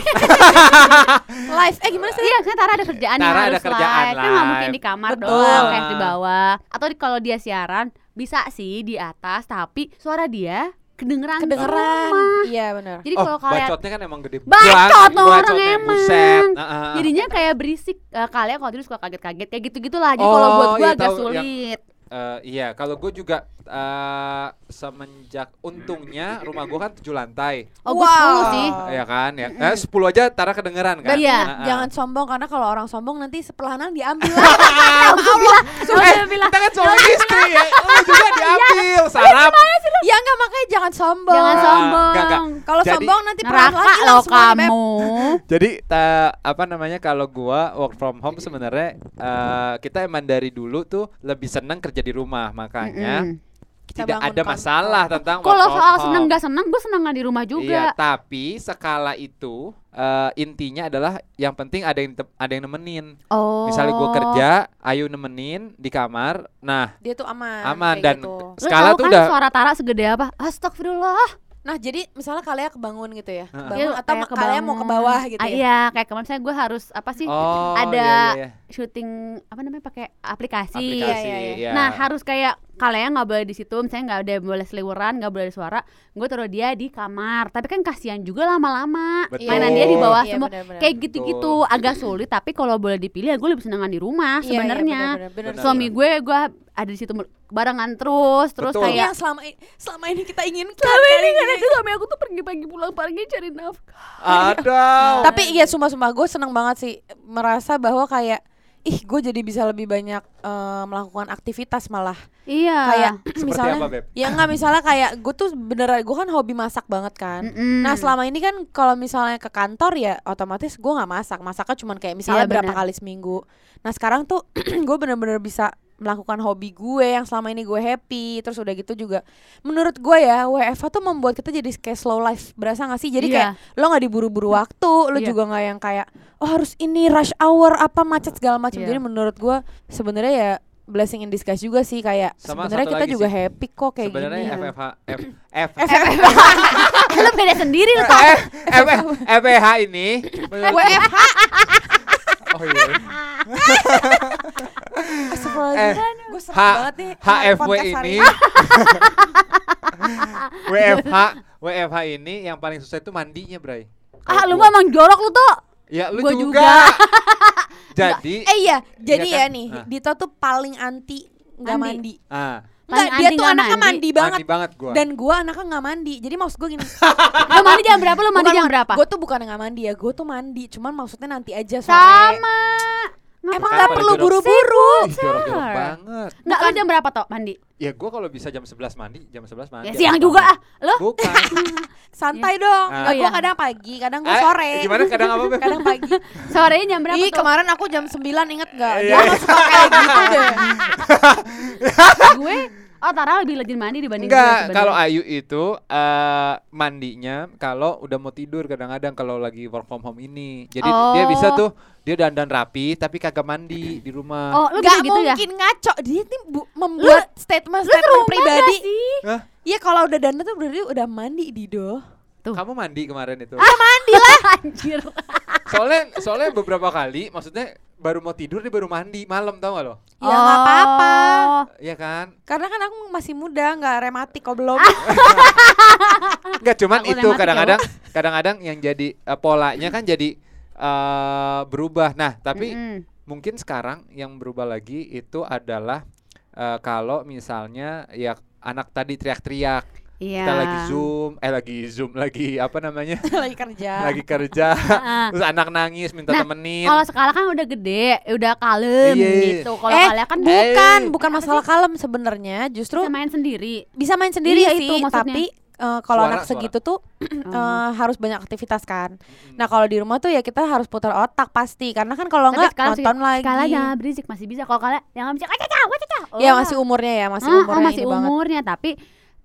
D: live. Eh, gimana sih?
C: Iya, kan Tara ada kerjaan
B: Tara ada
C: harus
B: kerjaan
C: live. Kan nggak
B: live.
C: mungkin di kamar
D: Betul.
C: doang, kayak di bawah. Atau di- kalau dia siaran bisa sih di atas, tapi suara dia kedengeran
D: Kedengeran. Iya, benar.
C: Jadi
B: Oh,
C: kalau kalian
B: bacotnya kan emang gede
C: Bacot orang emang.
B: buset.
C: Jadinya kayak berisik Eh, kalian kalau tidur suka kaget-kaget kayak gitu-gitulah. Jadi kalau
B: Oh,
C: buat gua
B: iya,
C: agak
B: tahu, yang- Eh, iya, kalau gue juga eh, semenjak untungnya rumah gue kan tujuh lantai,
C: Oh, gua 10 sih.
B: ya kan? Ya, eh, 10 aja Tara kedengeran kan?
C: Iya.
D: ingat,
B: Heeh.
D: jangan sombong karena kalau orang sombong nanti sepelanan diambil.
B: Eh, kita kan suami istri ya, lu juga diambil, sarap.
D: ya enggak makanya jangan sombong.
C: Jangan
B: Ah,
C: sombong.
D: Kalau sombong nanti
C: Neraka
D: lagi
C: loh kamu.
B: Jadi ta- apa namanya kalau gua work from home sebenarnya eh, kita emang dari dulu tuh lebih senang kerja di rumah makanya
C: Mm-mm.
D: Kita
B: tidak ada
D: kantor.
B: masalah tentang
C: Kalau soal
B: home.
C: seneng gak seneng, gue seneng di rumah
B: Iya,
C: juga.
B: tapi skala itu eh, intinya adalah yang penting ada yang ada yang nemenin.
C: Oh.
B: Misalnya gua kerja, ayo nemenin di kamar. Nah,
D: Dia tuh aman.
B: aman dan
D: gitu.
C: Lu
B: skala
C: tahu
B: tuh
C: kan
B: udah
C: suara Tara segede apa? Astagfirullah.
D: Nah, jadi misalnya kalian kebangun gitu ya. Kebangun
C: Iya,
D: atau
C: kayak
D: kalian mau ke
C: kebangun.
D: bawah gitu
C: Ah,
D: ya.
C: Iya, kayak kemarin saya gue harus apa sih?
B: Oh,
C: ada
B: iya, iya, iya.
C: syuting apa namanya pakai aplikasi.
B: aplikasi.
D: iya, iya.
B: iya.
C: Nah harus kayak kalian nggak boleh di situ, misalnya nggak ada boleh seliweran, nggak boleh ada suara. Gue taruh dia di kamar. Tapi kan kasihan juga lama-lama. Mainan dia di bawah
D: Iya,
C: semua.
D: benar-benar.
C: Kayak gitu-gitu agak sulit. Tapi kalau boleh dipilih, ya gue lebih senengan di rumah
D: Iya, iya,
C: sebenarnya.
D: benar.
B: Benar.
C: Suami gue, gue ada di situ barengan terus, terus
B: Betul.
C: Kayak
D: yang selama ini, selama ini kita inginkan.
C: Tapi ini
D: kali
C: kan
D: ini.
C: itu suami aku tuh pergi-pagi pulang pergi cari nafkah.
B: Aduh.
D: Tapi iya sumpah-sumpah gue seneng banget sih merasa bahwa kayak ih gue jadi bisa lebih banyak eh, melakukan aktivitas malah
C: Iya.
D: kayak
B: Seperti
D: misalnya
B: apa, Beb?
D: ya nggak misalnya kayak gue tuh beneran gue kan hobi masak banget kan
C: Mm-mm.
D: nah selama ini kan kalau misalnya ke kantor ya otomatis gue nggak masak masaknya cuma kayak misalnya
C: Iya,
D: berapa kali seminggu nah sekarang tuh gue bener-bener bisa melakukan hobi gue yang selama ini gue happy terus udah gitu juga menurut gue ya WFH tuh membuat kita jadi kayak slow life berasa gak sih jadi
C: Iya.
D: kayak lo nggak diburu-buru waktu lo
C: Iya.
D: juga nggak yang kayak oh harus ini rush hour apa macet segala macam
C: Iya.
D: jadi menurut gue sebenarnya ya blessing in disguise juga sih kayak sebenarnya kita juga
B: sih.
D: happy kok kayak
B: Sebenarnya
D: gini
B: FFH F F
C: lu beda sendiri lu tau.
B: F F FPH ini
D: WFH
B: Oh iya.
D: Astagfirullahaladzim. gue serem
B: H
D: banget nih
B: HFW ini WFH WFH ini yang paling susah itu mandinya, Bray.
C: Ah lu mah emang jorok lu tuh.
B: Ya lu
C: gua
B: juga.
C: juga.
B: Jadi
D: Eh iya, jadi ya
B: kan?
D: nih,
B: Ah.
D: Dito tuh paling anti nggak
C: Mandi.
D: mandi.
B: ah,
D: Enggak, dia tuh anaknya
C: mandi.
D: mandi banget.
B: mandi banget gua.
D: Dan gua anaknya nggak mandi. Jadi maksud gue gini,
C: Lu mandi jam berapa? Lu mandi jam berapa?
D: gue tuh bukan nggak mandi ya, gue tuh mandi. Cuman maksudnya nanti aja sore.
C: Sama.
D: Emang nggak
B: pada
D: perlu buru-buru.
B: Jorok-jorok banget.
C: Enggak lu jam berapa toh mandi?
B: Ya gua kalau bisa jam 11 mandi, jam 11 mandi.
C: Ya siang juga ah. Lu
B: Bukan.
D: Santai dong.
B: Ah.
D: Nggak,
C: Oh,
D: gue
C: iya.
D: kadang pagi, kadang gue
B: Eh,
D: sore.
B: Gimana kadang apa?
D: Kadang pagi.
C: sorenya jam berapa
D: Ih,
C: tuh?
D: kemarin aku jam 9 inget gak?
B: Iya.
D: Dia nggak suka kayak gitu deh.
C: gue Oh Tara lebih rajin mandi dibanding
B: Enggak, kalau Ayu itu eh mandinya kalau udah mau tidur kadang-kadang kalau lagi work from home ini. Jadi dia
C: Oh.
B: bisa tuh dia dandan rapi tapi kagak mandi di rumah.
C: Oh, lu
D: Gak
C: gitu ya?
D: mungkin ngaco. Dia nih bu- membuat statement-statement pribadi.
B: Hah?
D: Iya kalau udah dandan tuh berarti udah mandi Dido.
C: Tuh.
B: Kamu mandi kemarin itu.
C: mandi lah anjir.
B: soalnya soalnya beberapa kali maksudnya baru mau tidur dia baru mandi malam tau gak lo?
D: Ya nggak apa-apa.
C: Oh.
B: Iya kan?
D: Karena kan aku masih muda, nggak rematik kok belum.
B: Enggak cuman
C: Aku
B: itu
C: rematik ya,
B: kadang-kadang kadang-kadang yang jadi eh, polanya kan jadi eh berubah. Nah, tapi
C: Mm-mm.
B: mungkin sekarang yang berubah lagi itu adalah eh, kalau misalnya ya anak tadi teriak-teriak
C: Iya.
B: kita lagi zoom eh lagi zoom lagi apa namanya
D: lagi kerja.
B: lagi kerja terus anak nangis minta
C: Nah,
B: temenin
C: Kalau sekarang kan udah gede, udah kalem
B: Iya.
C: gitu. Kalau
D: eh,
C: kalian kan
D: bukan,
B: Eh.
D: bukan masalah kalem sebenarnya. Justru
C: bisa main sendiri.
D: bisa main sendiri
C: Iya,
D: sih,
C: itu maksudnya.
D: tapi eh, kalau
B: Suara,
D: anak
B: suara.
D: segitu tuh
C: Oh.
D: eh, harus banyak aktivitas kan.
B: Mm-mm.
D: Nah kalau di rumah tuh ya kita harus putar otak pasti, karena kan kalau nggak nonton lagi.
C: Kalian jangan berisik masih bisa. Kalau kalian yang nggak bisa, wacaca, wacaca.
D: Ya masih umurnya ya, masih
C: Ah, oh,
D: umurnya
C: masih
D: ini banget.
C: umurnya tapi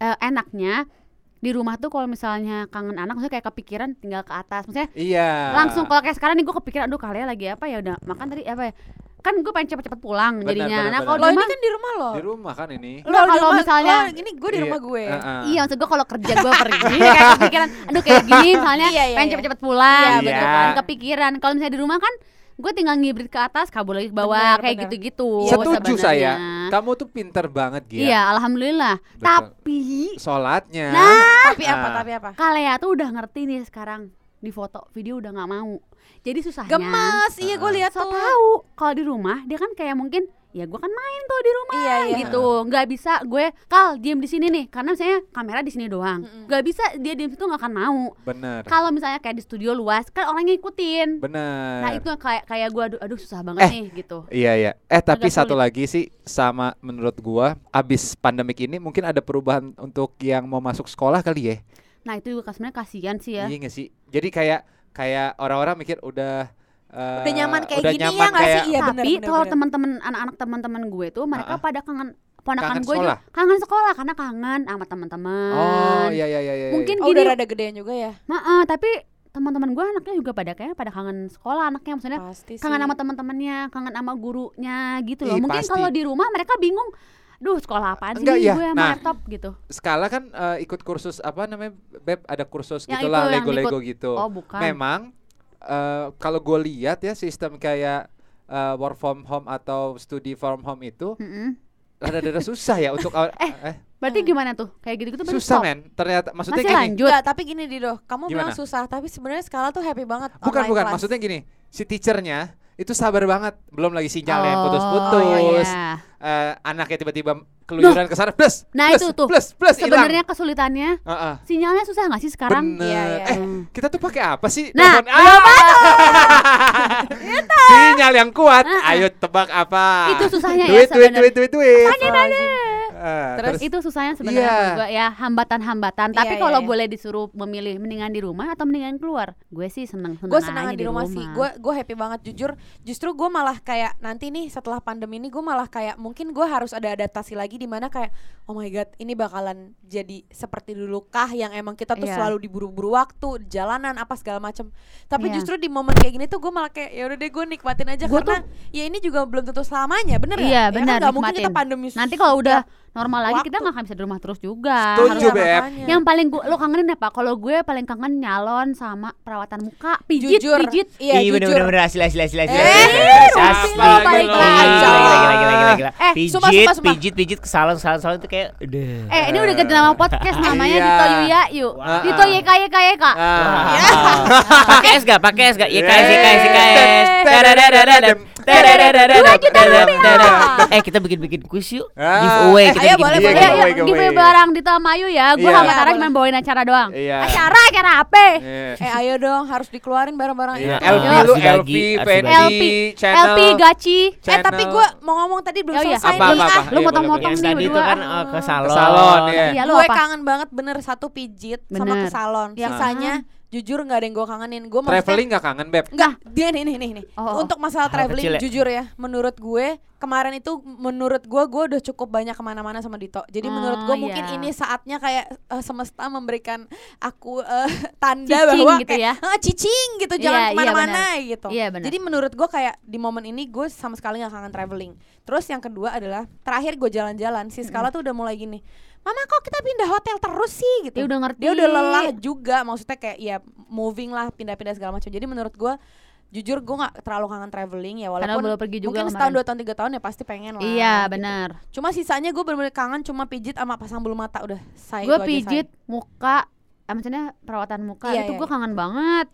C: eh, enaknya di rumah tuh kalau misalnya kangen anak maksudnya kayak kepikiran tinggal ke atas maksudnya
B: Iya.
C: langsung kalau kayak sekarang nih gue kepikiran aduh kalian lagi apa ya udah makan tadi apa ya kan gue pengen cepet-cepet pulang
B: Benar,
C: jadinya
B: benar,
C: nah kalau
D: Lo
C: di
D: ini
C: rumah
D: kan di rumah lo.
B: Di rumah kan ini.
C: Lo kalau misalnya
D: oh, ini gue di
B: Iya,
D: rumah gue.
B: uh-uh.
C: Iya maksud gue kalau kerja gue pergi kayak kepikiran Aduh kayak gini misalnya
D: Iya, iya,
C: pengen
D: iya.
C: cepet-cepet pulang
B: Iya,
C: gitu kan Kepikiran Kalau misalnya di rumah kan gue tinggal ngibrit ke atas kabur lagi ke bawah
D: Benar,
C: kayak
D: benar.
C: gitu-gitu
B: Setuju saya. Kamu tuh pinter banget Gia.
C: Iya alhamdulillah
B: Betul.
C: Tapi
B: Sholatnya.
C: Nah.
D: Tapi apa?
B: Ah.
D: Tapi apa?
C: Kalea tuh udah ngerti nih sekarang di foto video udah nggak mau jadi susahnya
D: Gemes, iya gue lihat
C: so
D: tuh.
C: tahu kalau di rumah dia kan kayak mungkin ya gue kan main tuh di rumah
D: Iya, iya.
C: gitu nggak bisa gue kal diem di sini nih karena misalnya kamera di sini doang nggak bisa dia diem situ nggak akan mau
B: Bener.
C: kalau misalnya kayak di studio luas kan orang ngikutin
B: Bener.
C: nah itu kayak kayak gue aduh, aduh susah banget
B: Eh.
C: nih gitu
B: Iya iya. Eh tapi
C: Agak
B: satu
C: sulit.
B: lagi sih sama menurut gua abis pandemik ini mungkin ada perubahan untuk yang mau masuk sekolah kali ya.
C: nah itu juga sebenarnya kasihan sih ya
B: Iya nggak sih? Jadi kayak kayak orang-orang mikir udah eh,
D: Udah nyaman kayak
B: udah
D: gini
B: nyaman
D: ya nggak sih? Iya, bener,
C: tapi kalau teman-teman anak-anak teman-teman gue tuh mereka
B: Ah-ah.
C: pada kangen ponakan
B: Kangen
C: gue juga
B: sekolah?
C: kangen sekolah karena kangen sama teman-teman
B: Oh iya iya iya. iya.
C: mungkin
D: Oh,
C: gini
D: udah rada gedean juga ya.
C: Heeh, tapi teman-teman gue anaknya juga pada kayak pada kangen sekolah anaknya maksudnya
D: Pasti sih.
C: kangen sama teman-temannya kangen sama gurunya gitu loh
B: Ih,
C: mungkin kalau di rumah mereka bingung duh sekolah apaan sih
B: Enggak,
C: nih
B: iya.
C: gue sama
B: Nah.
C: laptop gitu
B: Skala kan eh, ikut kursus apa namanya Beb ada kursus
C: Yang
B: gitulah
C: itu, yang
B: Lego-Lego gitu.
C: oh bukan
B: Memang eh, kalau gue lihat ya sistem kayak eh, work from home atau studi from home itu rada-rada susah ya untuk awal- eh,
C: berarti gimana tuh kayak gitu-gitu berarti
B: susah men. Ternyata maksudnya
C: masih
B: gini.
C: lanjut
D: Enggak, tapi gini Dido, kamu bilang
B: Gimana?
D: susah, tapi sebenarnya skala tuh happy banget.
B: Bukan
D: online
B: bukan
D: class.
B: maksudnya gini. Si teachernya itu sabar banget. Belum lagi sinyalnya
C: Oh,
B: putus-putus.
C: iya.
B: Eh, anaknya tiba-tiba keluyuran ke sana plus.
C: Nah,
B: plus,
C: itu tuh.
B: Plus plus
C: sebenarnya kesulitannya
B: Heeh.
C: sinyalnya susah nggak sih sekarang
B: Bener.
D: Iya, iya.
B: Eh,
C: Hmm.
B: kita tuh pakai apa sih?
C: Nah,
B: Telepon- Ah! Sinyal yang kuat. Ayo tebak apa?
C: Itu susahnya ya
B: duit, duit,
C: sebenarnya.
B: duit, duit, duit. Eh,
D: Terus
C: itu susahnya sebenarnya
B: Iya.
C: menurut gue ya hambatan-hambatan. Tapi
D: Iya,
C: kalau
D: iya, iya.
C: boleh disuruh memilih mendingan di rumah atau mendingan keluar, gue sih seneng seneng
D: gue
C: aja
D: senangan di rumah, sih gue gue happy banget jujur justru gue malah kayak nanti nih setelah pandemi ini gue malah kayak mungkin gue harus ada adaptasi lagi di mana kayak oh my god ini bakalan jadi seperti dulu kah yang emang kita tuh
C: Iya.
D: selalu diburu-buru waktu jalanan apa segala macem tapi
C: Iya.
D: justru di momen kayak gini tuh gue malah kayak ya udah deh gue nikmatin aja
C: Gua
D: karena ya ini juga belum tentu selamanya bener
C: Iya,
D: ya? Ya
C: benar,
D: kan nggak mungkin kita pandemi
C: Nanti kalau udah normal lagi
D: waktu.
C: kita nggak akan bisa di rumah terus juga.
B: Setuju,
C: Harus-
B: Beb.
C: Yang paling gua lo kangenin apa? Kalau gue paling kangen nyalon sama perawatan muka, pijit,
D: jujur
C: pijit.
D: iya
A: Ih,
D: jujur
A: bener-bener asli asli asli asli.
D: Eh,
A: asli.
D: Rufi, lo
A: Asli. Gila.
D: Eh,
A: Pijit,
D: sumpah, sumpah, sumpah.
A: pijit, pijit ke salon, salon, salon itu kayak udah.
C: Eh, ini udah ganti nama podcast namanya
B: Iya.
C: Dito Yuya yuk.
B: Wah.
C: Dito YK YK YK.
B: Ah.
A: Pakai S gak? Pakai S gak?
B: Eh.
D: Dua juta rupiah.
A: Eh, kita bikin-bikin kuis yuk. Giveaway kita
D: ayo,
A: bikin
D: boleh, boleh.
B: Giveaway,
C: ya,
B: giveaway.
C: giveaway barang Dito sama Ayu ya. Gue sama Tara cuma bawain acara doang. Acara acara apa?
D: Eh ayo dong harus dikeluarin barang-barang.
B: LP lu LP, Fendi,
C: LP,
B: channel.
C: LP Gaci.
D: Eh tapi gue mau ngomong tadi belum
C: Oh, iya.
D: selesai
B: Apa,
D: nih.
B: apa,
D: Ah,
B: apa?
C: Lu
B: Iya,
C: motong-motong
A: Yang
C: nih
A: tadi itu kan eh, ke salon.
B: salon, iya.
C: Iya, lu
D: gue
C: apa?
D: kangen banget bener satu pijit sama
C: Bener.
D: ke salon.
C: Ya
D: Sisanya jujur nggak ada yang gue kangenin. Gue
B: Traveling gak kangen, Beb?
D: Enggak, dia nih nih nih nih.
C: Oh, oh.
D: Untuk masalah traveling
A: kecil ya.
D: jujur ya, menurut gue kemarin itu menurut gue gue udah cukup banyak ke mana-mana sama Dito. Jadi
C: Oh,
D: menurut gue mungkin
C: iya.
D: ini saatnya kayak eh, semesta memberikan aku eh, tanda
C: Cicing
D: bahwa
C: gitu
D: kayak
C: ya.
D: "Ah, cicing gitu
C: Iya,
D: jangan
C: iya,
D: ke mana-mana gitu.
C: Iya, benar.
D: Jadi menurut gue kayak di momen ini gue sama sekali nggak kangen traveling. Terus yang kedua adalah terakhir gue jalan-jalan si Skala tuh udah mulai gini. Mama kok kita pindah hotel terus sih gitu.
C: Dia udah ngerti.
D: Dia udah lelah juga maksudnya kayak ya moving lah pindah-pindah segala macam. Jadi menurut gua jujur gua nggak terlalu kangen traveling ya
C: Karena
D: walaupun
C: belum pergi juga
D: mungkin
C: kemarin.
D: setahun dua tahun tiga tahun ya pasti pengen lah.
C: Iya,
D: gitu.
C: benar.
D: Cuma sisanya gue bener-bener kangen cuma pijit sama pasang bulu mata udah. Say,
C: Gue pijit muka, eh, maksudnya perawatan muka
D: Iya,
C: itu
D: iya,
C: gue
D: iya.
C: kangen banget.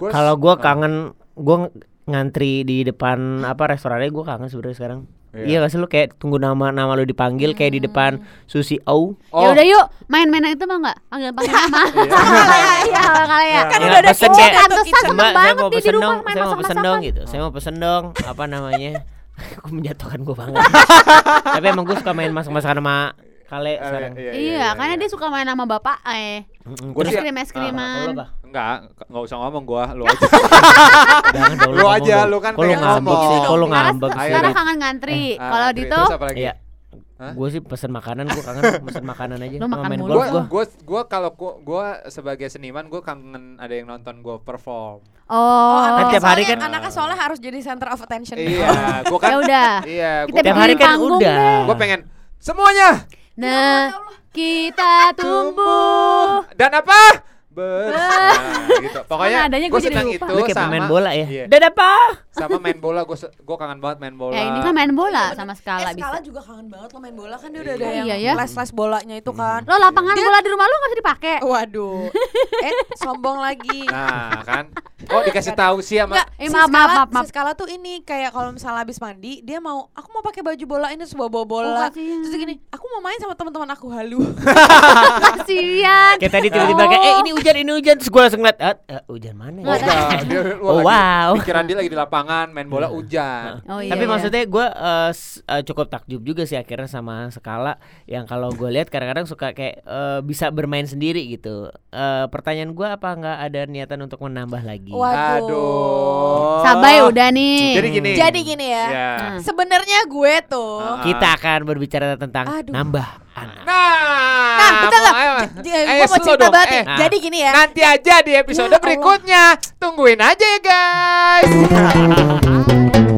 A: Kalau gua kangen gua ng- ngantri di depan apa restorannya gua kangen sebenarnya sekarang.
B: Iya.
A: Iya gak sih lu kayak tunggu nama nama lu dipanggil kayak di depan Susi O.
B: Oh.
C: Ya udah yuk, main-main itu mah enggak? Panggil panggil nama. Iya, kali ya.
D: Kan
A: Ya,
D: udah ada
A: pesen kayak-
C: pantesan seneng banget
A: mau
C: di
A: pesen
C: rumah
A: dong,
C: main
A: saya mau pesen
C: masak-masakan.
A: dong gitu. Saya mau pesen dong, apa namanya? Aku menjatuhkan gua banget. Tapi emang gua suka main masak-masakan sama Kale
B: Eh,
A: sekarang.
C: Iya, karena dia suka main sama bapak eh.
A: Terus-
C: Es krim es
A: Ah, kalau lu
C: kriman.
B: Enggak, enggak usah ngomong gua, lu aja.
A: Jangan dong,
B: Lu
A: ngomong
B: aja, lu kan
A: lu
B: pengen
A: ngambek sih? Lu
C: Sekarang
A: ngambek sih?
C: Sekarang
B: Dit.
C: kangen ngantri.
B: Ah,
C: Kalau
B: Andri,
C: Dito?
A: Iya.
B: Hah?
A: Gue sih pesen makanan, gue kangen pesen makanan aja.
C: Lu makan
A: main
C: mulu.
B: gua.
A: gua
B: gua kalau gua, gua sebagai seniman gua kangen ada yang nonton gua perform.
C: Oh,
A: Kan
D: anaknya
A: tiap hari kan-
D: anaknya soalnya harus jadi center of attention.
B: Iya, gua kan
C: ya udah.
B: Iya, gua
A: Tiap hari kan udah.
C: deh.
B: gua pengen semuanya
C: Nah, kita tumbuh.
B: dan apa? Bersama gitu. Pokoknya
C: adanya jadi
B: senang
C: lupa.
B: itu
A: Lu kayak
B: sama
A: pemain bola ya.
B: Iya.
A: Apa?
B: sama main bola gua se- gua kangen banget main bola.
C: Ya ini kan main bola sama
D: Eh,
C: skala
D: skala
C: bisa.
D: juga kangen banget lo main bola kan dia udah ada
B: Iya.
D: yang
C: Iya, ya.
D: les-les bolanya itu kan.
C: Lo lapangan bola di rumah lu nggak bisa dipakai.
D: Waduh. eh, sombong lagi.
B: Nah, kan. Oh, dikasih tahu sih sama
D: Enggak,
C: Eh,
D: si
C: maaf, maaf,
D: Skala-
C: maaf, maaf.
D: Si Skala tuh ini kayak kalau misalnya habis mandi, dia mau aku mau pakai baju bola ini sebuah bawa bola.
C: Oh, kasihan.
D: Terus gini, aku mau main sama teman-teman aku halu.
C: Kasian.
A: Kayak tadi tiba-tiba kayak eh ini hujan ini hujan terus gue langsung ngeliat ah, ah, hujan mana
B: Oh,
A: ya?
B: enggak, dia
A: Oh,
B: lagi-
A: wow.
B: Pikiran dia lagi di lapangan main bola hujan.
C: Oh iya.
A: Tapi
C: iya.
A: maksudnya gue eh, s- eh, cukup takjub juga sih akhirnya sama skala yang kalau gue lihat kadang-kadang suka kayak eh, bisa bermain sendiri gitu. Eh, pertanyaan gue apa nggak ada niatan untuk menambah lagi?
D: Waduh.
B: Aduh.
C: Sabai udah nih.
B: Jadi gini.
D: Jadi gini ya.
B: Ya.
C: Hmm.
D: Sebenarnya gue tuh
B: Ah.
A: Kita akan berbicara tentang
D: Aduh.
A: nambah anak.
B: Nah,
D: Nah, betul. J-
B: Eh,
D: Gue mau cerita
B: dong.
D: banget.
B: Eh,
D: Jadi gini ya.
B: Nanti aja di episode
D: Ya
B: berikutnya. Tungguin aja ya guys.